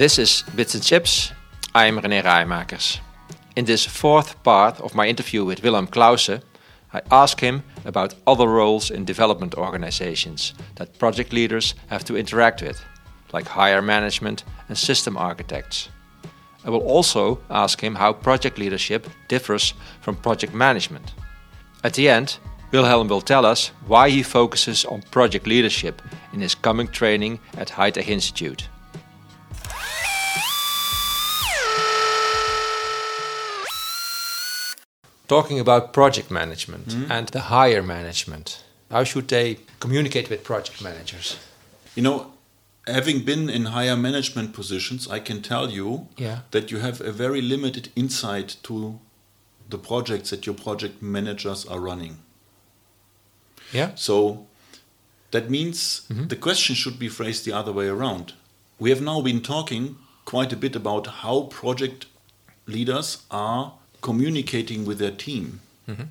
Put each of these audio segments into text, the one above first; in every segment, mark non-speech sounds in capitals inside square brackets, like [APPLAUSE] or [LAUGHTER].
This is Bits and Chips. I'm René Raaijmakers. In this fourth part of my interview with Willem Clausen, I ask him about other roles in development organizations that project leaders have to interact with, like higher management and system architects. I will also ask him how project leadership differs from project management. At the end, Wilhelm will tell us why he focuses on project leadership in his coming training at High Tech Institute. Talking about project management Hmm? and the higher management, how should they communicate with project managers? You know, having been in higher management positions, I can tell you Yeah. that you have a very limited insight to the projects that your project managers are running. Yeah? So that means the question should be phrased the other way around. We have now been talking quite a bit about how project leaders are communicating with their team. Mm-hmm.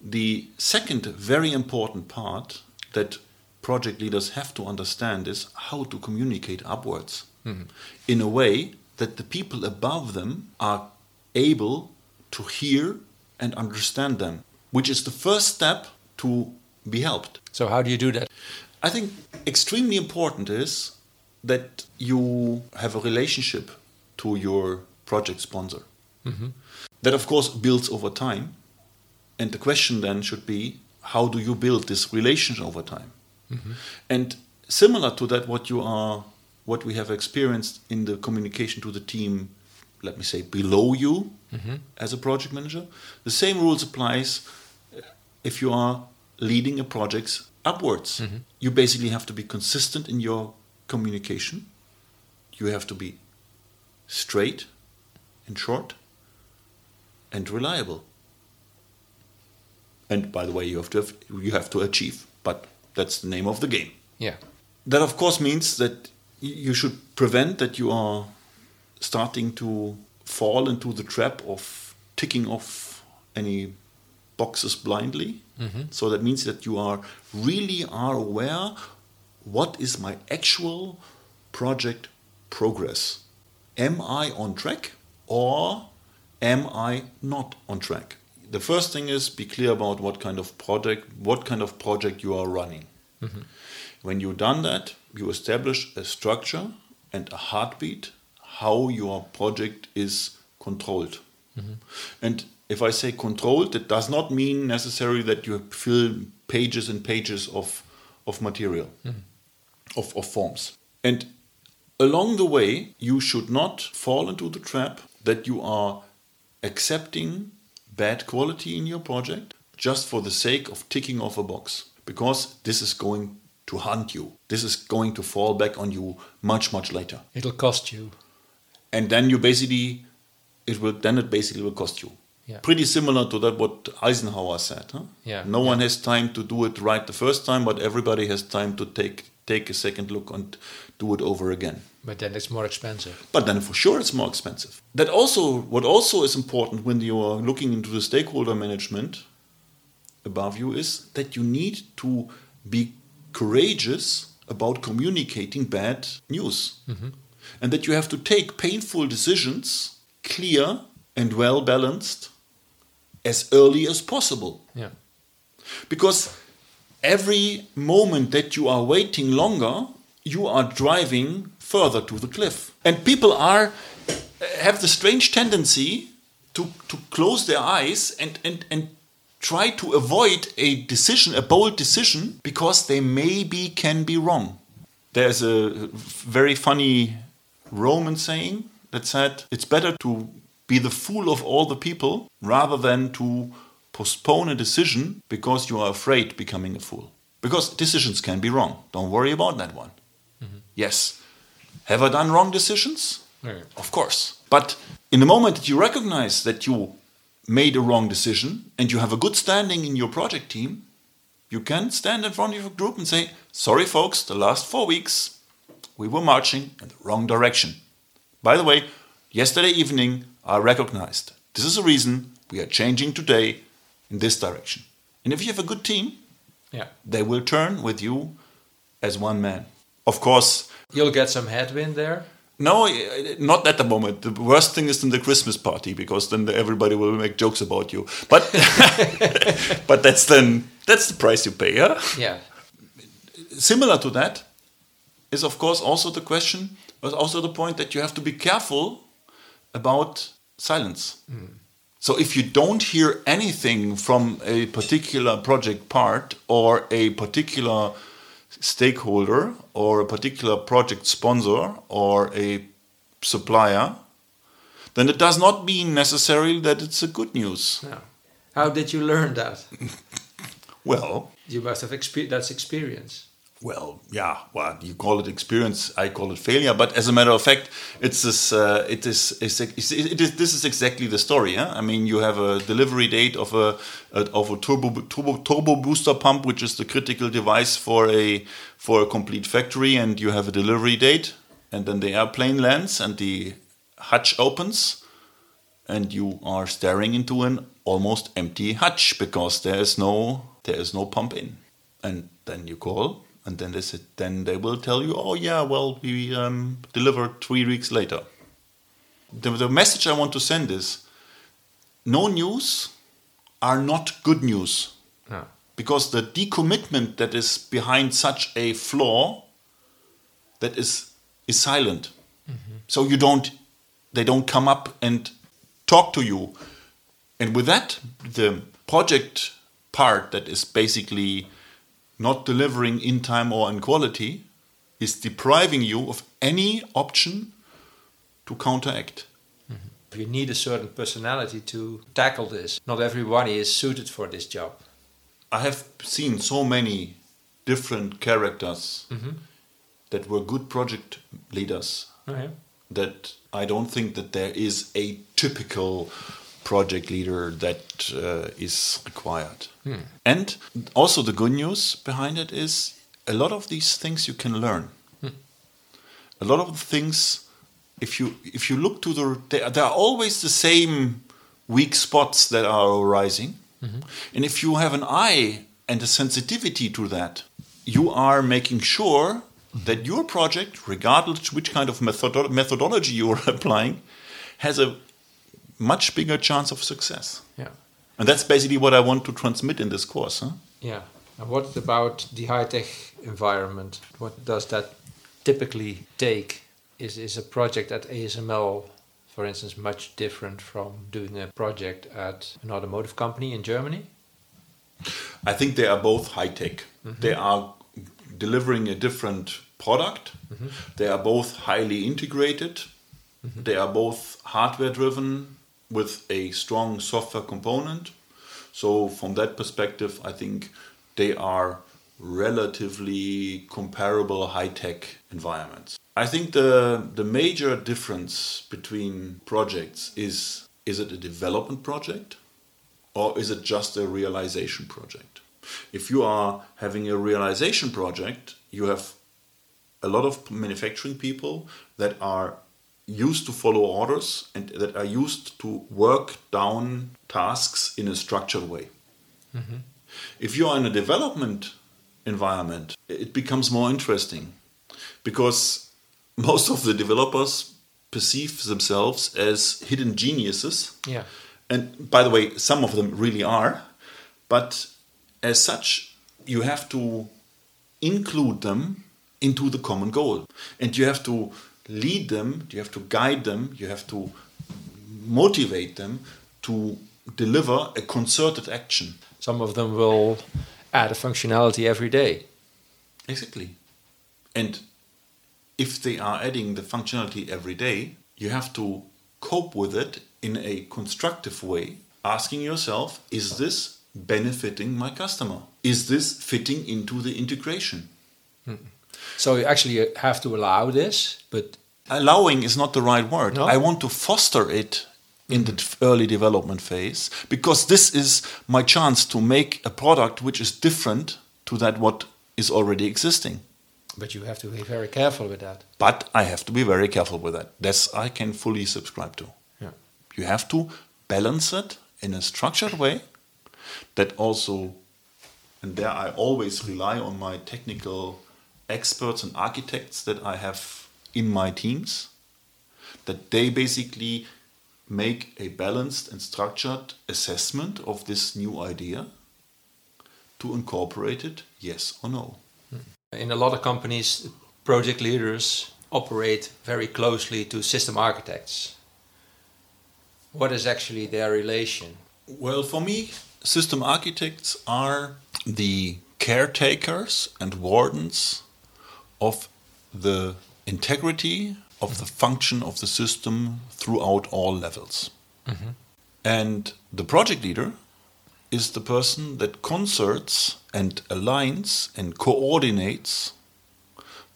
The second very important part that project leaders have to understand is how to communicate upwards mm-hmm. in a way that the people above them are able to hear and understand them, which is the first step to be helped. So, how do you do that? I think extremely important is that you have a relationship to your project sponsor. Mm-hmm. That, of course, builds over time. And the question then should be how do you build this relationship over time? Mm-hmm. And similar to that, what you are, what we have experienced in the communication to the team, let me say below you mm-hmm. as a project manager, the same rules applies if you are leading a project upwards. Mm-hmm. You basically have to be consistent in your communication. You have to be straight and short and reliable. And by the way, you have to have, you have to achieve, but that's the name of the game. Yeah. That of course means that you should prevent that you are starting to fall into the trap of ticking off any boxes blindly. Mm-hmm. So that means that you are really are aware what is my actual project progress. Am I on track or am I not on track? The first thing is be clear about what kind of project what kind of project you are running. Mm-hmm. When you've done that, you establish a structure and a heartbeat how your project is controlled. Mm-hmm. And if I say controlled, it does not mean necessarily that you fill pages and pages of, of material, mm-hmm. of, of forms. And along the way, you should not fall into the trap that you are accepting bad quality in your project just for the sake of ticking off a box because this is going to hunt you. This is going to fall back on you much, much later. It'll cost you. And then you basically, it will, then it basically will cost you. Yeah. Pretty similar to that what Eisenhower said. Huh? Yeah, No one has time to do it right the first time, but everybody has time to take take a second look and do it over again. But then it's more expensive. But then for sure it's more expensive. That also what also is important when you are looking into the stakeholder management above you is that you need to be courageous about communicating bad news. Mm-hmm. And that you have to take painful decisions, clear and well balanced, as early as possible. Yeah. Because every moment that you are waiting longer, you are driving further to the cliff. And people are uh, have the strange tendency to, to close their eyes and, and, and try to avoid a decision, a bold decision, because they maybe can be wrong. There's a very funny Roman saying that said, it's better to be the fool of all the people rather than to postpone a decision because you are afraid becoming a fool. Because decisions can be wrong. Don't worry about that one. Mm-hmm. Yes. Have I done wrong decisions? Yeah. Of course. But in the moment that you recognize that you made a wrong decision and you have a good standing in your project team, you can stand in front of your group and say, Sorry, folks, the last four weeks we were marching in the wrong direction. By the way, yesterday evening I recognized this is a reason we are changing today in this direction. And if you have a good team, Yeah. they will turn with you as one man. Of course, You'll get some headwind there. No, eh, not at the moment. The worst thing is in the Christmas party because then everybody will make jokes about you. But [LAUGHS] [LAUGHS] but that's then that's the price you pay. Yeah. Yeah. Similar to that is of course also the question, but also the point that you have to be careful about silence. So if you don't hear anything from a particular project part or a particular stakeholder or a particular project sponsor or a supplier, then it does not mean necessarily that it's a good news. No. How did you learn that? [LAUGHS] Well, You must have that's experience. Well, yeah. Well, you call it experience, I call it failure. But as a matter of fact, it's this. Uh, it is. It is. This is exactly the story. I mean, you have a delivery date of a of a turbo turbo turbo booster pump, which is the critical device for a for a complete factory, and you have a delivery date, and then the airplane lands, and the hatch opens, and you are staring into an almost empty hatch because there is no there is no pump in and then you call and then they said, then they will tell you oh yeah well we um, delivered three weeks later. The, the message i want to send is no news are not good news. No. because the decommitment that is behind such a flaw that is is silent. So you don't they don't come up and talk to you. And with that the project part that is basically not delivering in time or in quality is depriving you of any option to counteract mm-hmm. You need a certain personality to tackle this. Not everybody is suited for this job. I have seen so many different characters mm-hmm. that were good project leaders Oh, yeah. that I don't think that there is a typical project leader that uh, is required. Hmm. And also the good news behind it is a lot of these things you can learn. Hmm. A lot of the things, if you if you look to the, there, there are always the same weak spots that are arising, mm-hmm. and if you have an eye and a sensitivity to that, you are making sure that your project, regardless which kind of methodo- methodology you are [LAUGHS] applying, has a much bigger chance of success. Yeah. And that's basically what I want to transmit in this course. Huh? Yeah. And what about the high tech environment? What does that typically take? Is is a project at ASML, for instance, much different from doing a project at an automotive company in Germany? I think they are both high tech. Mm-hmm. They are delivering a different product. Mm-hmm. They are both highly integrated. Mm-hmm. They are both hardware driven with a strong software component. So, from that perspective, I think they are relatively comparable high tech environments. I think the, the major difference between projects is is it a development project or is it just a realization project? If you are having a realization project, you have a lot of manufacturing people that are used to follow orders and that are used to work down tasks in a structured way. Mm-hmm. If you are in a development environment, it becomes more interesting because most of the developers perceive themselves as hidden geniuses Yeah. and by the way, some of them really are. But as such, you have to include them into the common goal. And you have to lead them, you have to guide them, you have to motivate them to deliver a concerted action. Some of them will add a functionality every day. Exactly. And if they are adding the functionality every day, you have to cope with it in a constructive way, asking yourself, is this benefiting my customer? Is this fitting into the integration? Hmm. So you actually have to allow this, but Allowing is not the right word. No? I want to foster it in the mm-hmm. early development phase because this is my chance to make a product which is different to that what is already existing. but you have to be very careful with that. But I have to be very careful with that. That's I can fully subscribe to. Yeah. You have to balance it in a structured way that also, and there I always rely on my technical experts and architects that I have in my teams that they basically make a balanced and structured assessment of this new idea to incorporate it, yes or no. In a lot of companies, project leaders operate very closely to system architects. What is actually their relation? Well, for me, system architects are the caretakers and wardens of the integrity of the function of the system throughout all levels. Mm-hmm. And the project leader is the person that concerts and aligns and coordinates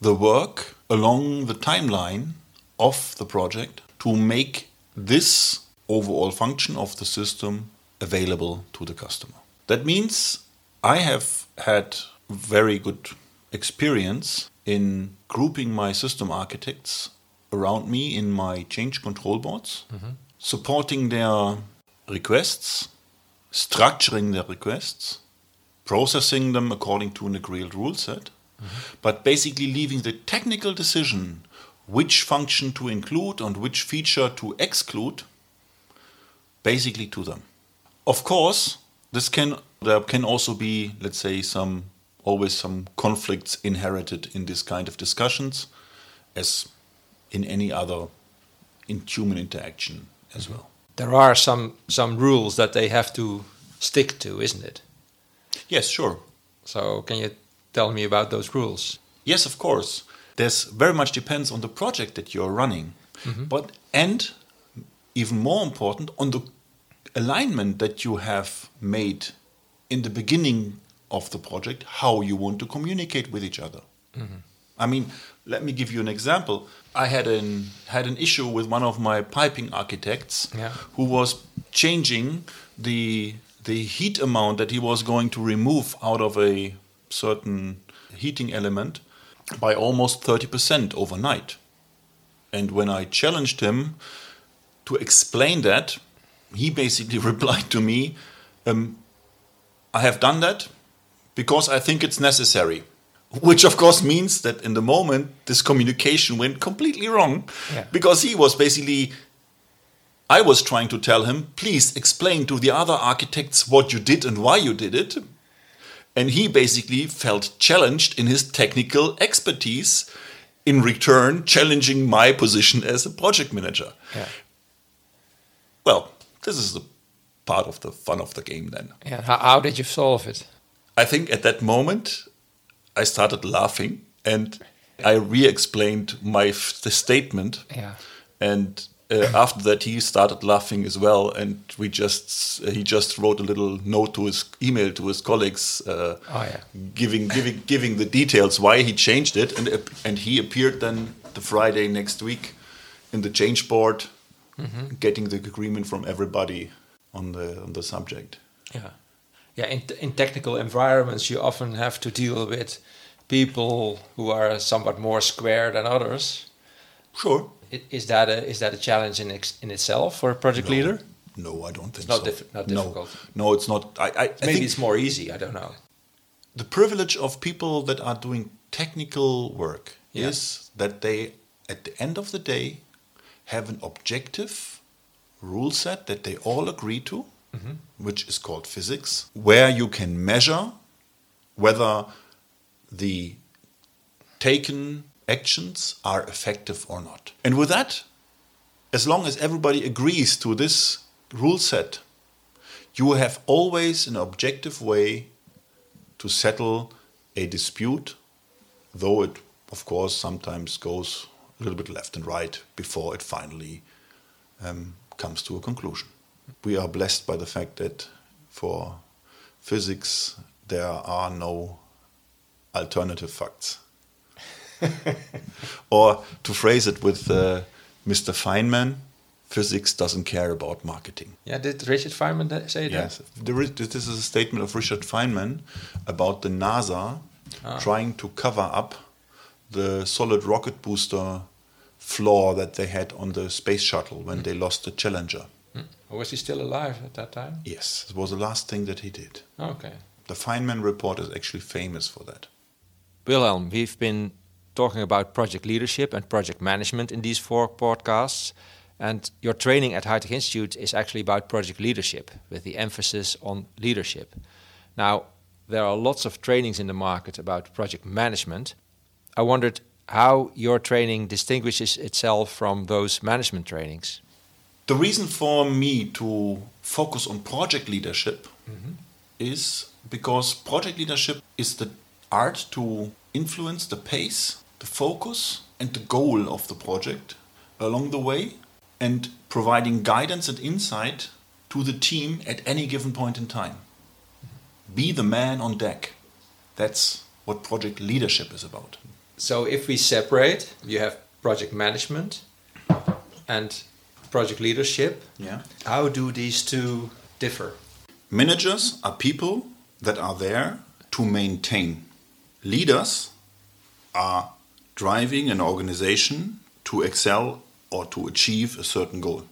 the work along the timeline of the project to make this overall function of the system available to the customer. That means I have had very good experience in grouping my system architects around me in my change control boards, mm-hmm. supporting their requests, structuring their requests, processing them according to an agreed rule set, mm-hmm. but basically leaving the technical decision which function to include and which feature to exclude basically to them. Of course, this can there can also be, let's say, some always some conflicts inherited in this kind of discussions, as in any other in human interaction as mm-hmm. well. There are some some rules that they have to stick to, isn't it? Yes, sure. So can you tell me about those rules? Yes, of course. There's very much depends on the project that you're running, mm-hmm. but and even more important on the alignment that you have made in the beginning of the project, how you want to communicate with each other. I mean, let me give you an example. I had an had an issue with one of my piping architects Yeah. who was changing the the heat amount that he was going to remove out of a certain heating element by almost 30% overnight. And when I challenged him to explain that, he basically [LAUGHS] replied to me, um, I have done that because I think it's necessary. Which, of course, means that in the moment, this communication went completely wrong Yeah. because he was basically. I was trying to tell him, please explain to the other architects what you did and why you did it. And he basically felt challenged in his technical expertise, in return, challenging my position as a project manager. Yeah. Well, this is the part of the fun of the game then. Yeah. How, how did you solve it? I think at that moment I started laughing and I re-explained my f- the statement. Yeah. And uh, after that, he started laughing as well, and we just he just wrote a little note to his email to his colleagues, uh, Oh, yeah. giving giving giving the details why he changed it, and and he appeared then the Friday next week in the change board, getting the agreement from everybody on the on the subject. Yeah, yeah. In, in technical environments, you often have to deal with people who are somewhat more square than others. Sure. Is that a is that a challenge in ex, in itself for a project leader? No, I don't think not so. diffi- not no. difficult. No, it's not. I, I, Maybe think it's more easy. I don't know. the privilege of people that are doing technical work Yeah. is that they, at the end of the day, have an objective rule set that they all agree to, which is called physics, where you can measure whether the taken actions are effective or not. And with that, as long as everybody agrees to this rule set, you have always an objective way to settle a dispute, though it, of course, sometimes goes a little bit left and right before it finally um, comes to a conclusion. We are blessed by the fact that for physics there are no alternative facts. [LAUGHS] or to phrase it with uh, Mr. Feynman, physics doesn't care about marketing. Yeah, did Richard Feynman say that? Yes, this is a statement of Richard Feynman about the NASA trying to cover up the solid rocket booster flaw that they had on the space shuttle when they lost the Challenger. Or was he still alive at that time? Yes, it was the last thing that he did. Okay. The Feynman report is actually famous for that. Wilhelm, we've been talking about project leadership and project management in these four podcasts. And your training at High Institute is actually about project leadership with the emphasis on leadership. Now, there are lots of trainings in the market about project management. I wondered how your training distinguishes itself from those management trainings. The reason for me to focus on project leadership mm-hmm. is because project leadership is the art to influence the pace, the focus, and the goal of the project along the way and providing guidance and insight to the team at any given point in time. Be the man on deck. That's what project leadership is about. So, if we separate, you have project management and project leadership. Yeah. How do these two differ? Managers are people that are there to maintain. Leaders are driving an organization to excel or to achieve a certain goal.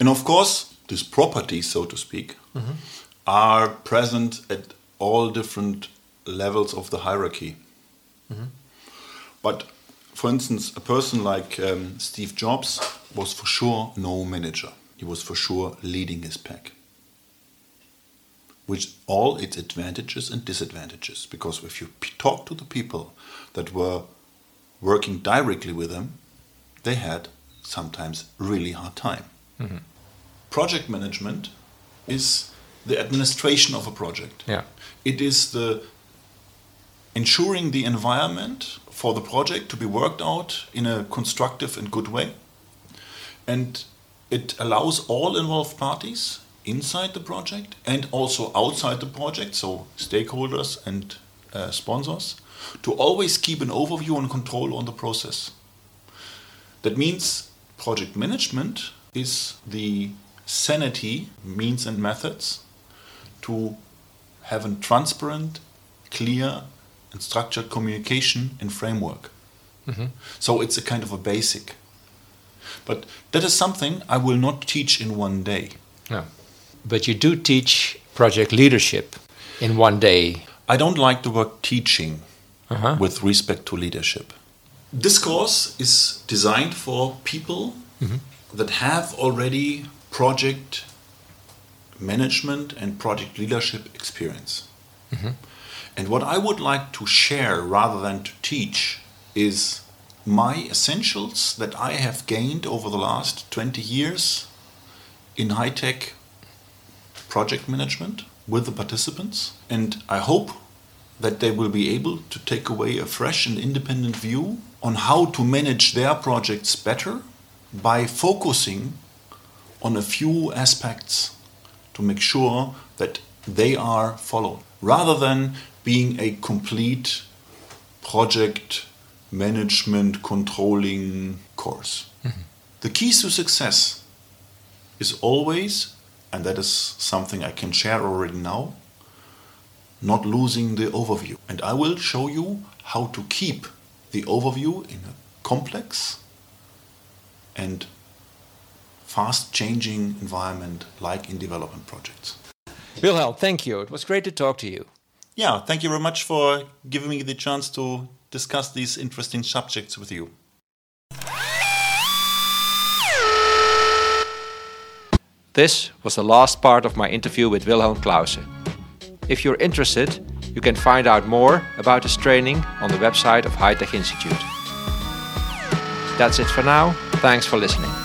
And of course, these properties, so to speak, mm-hmm. are present at all different levels of the hierarchy. Mm-hmm. But for instance, a person like um, Steve Jobs was for sure no manager. He was for sure leading his pack. With all its advantages and disadvantages. Because if you talk to the people that were working directly with him, they had sometimes really hard time. Mm-hmm. Project management is the administration of a project. Yeah. It is the ensuring the environment for the project to be worked out in a constructive and good way. And it allows all involved parties inside the project and also outside the project, so stakeholders and uh, sponsors, to always keep an overview and control on the process. That means project management is the sanity, means and methods to have a transparent, clear, and structured communication and framework. Mm-hmm. So it's a kind of a basic. But that is something I will not teach in one day. No. But you do teach project leadership in one day. I don't like the word teaching uh-huh. with respect to leadership. This course is designed for people mm-hmm. that have already project management and project leadership experience. Mm-hmm. And what I would like to share rather than to teach is my essentials that I have gained over the last 20 years in high tech project management with the participants. And I hope that they will be able to take away a fresh and independent view on how to manage their projects better by focusing on a few aspects to make sure that they are followed rather than being a complete project management controlling course. Mm-hmm. The keys to success is always, and that is something I can share already now, not losing the overview. And I will show you how to keep the overview in a complex and fast changing environment like in development projects. Wilhelm, thank you. It was great to talk to you. Yeah, thank you very much for giving me the chance to discuss these interesting subjects with you. This was the last part of my interview with Wilhelm Clausen. If you're interested, you can find out more about this training on the website of High Tech Institute. That's it for now. Thanks for listening.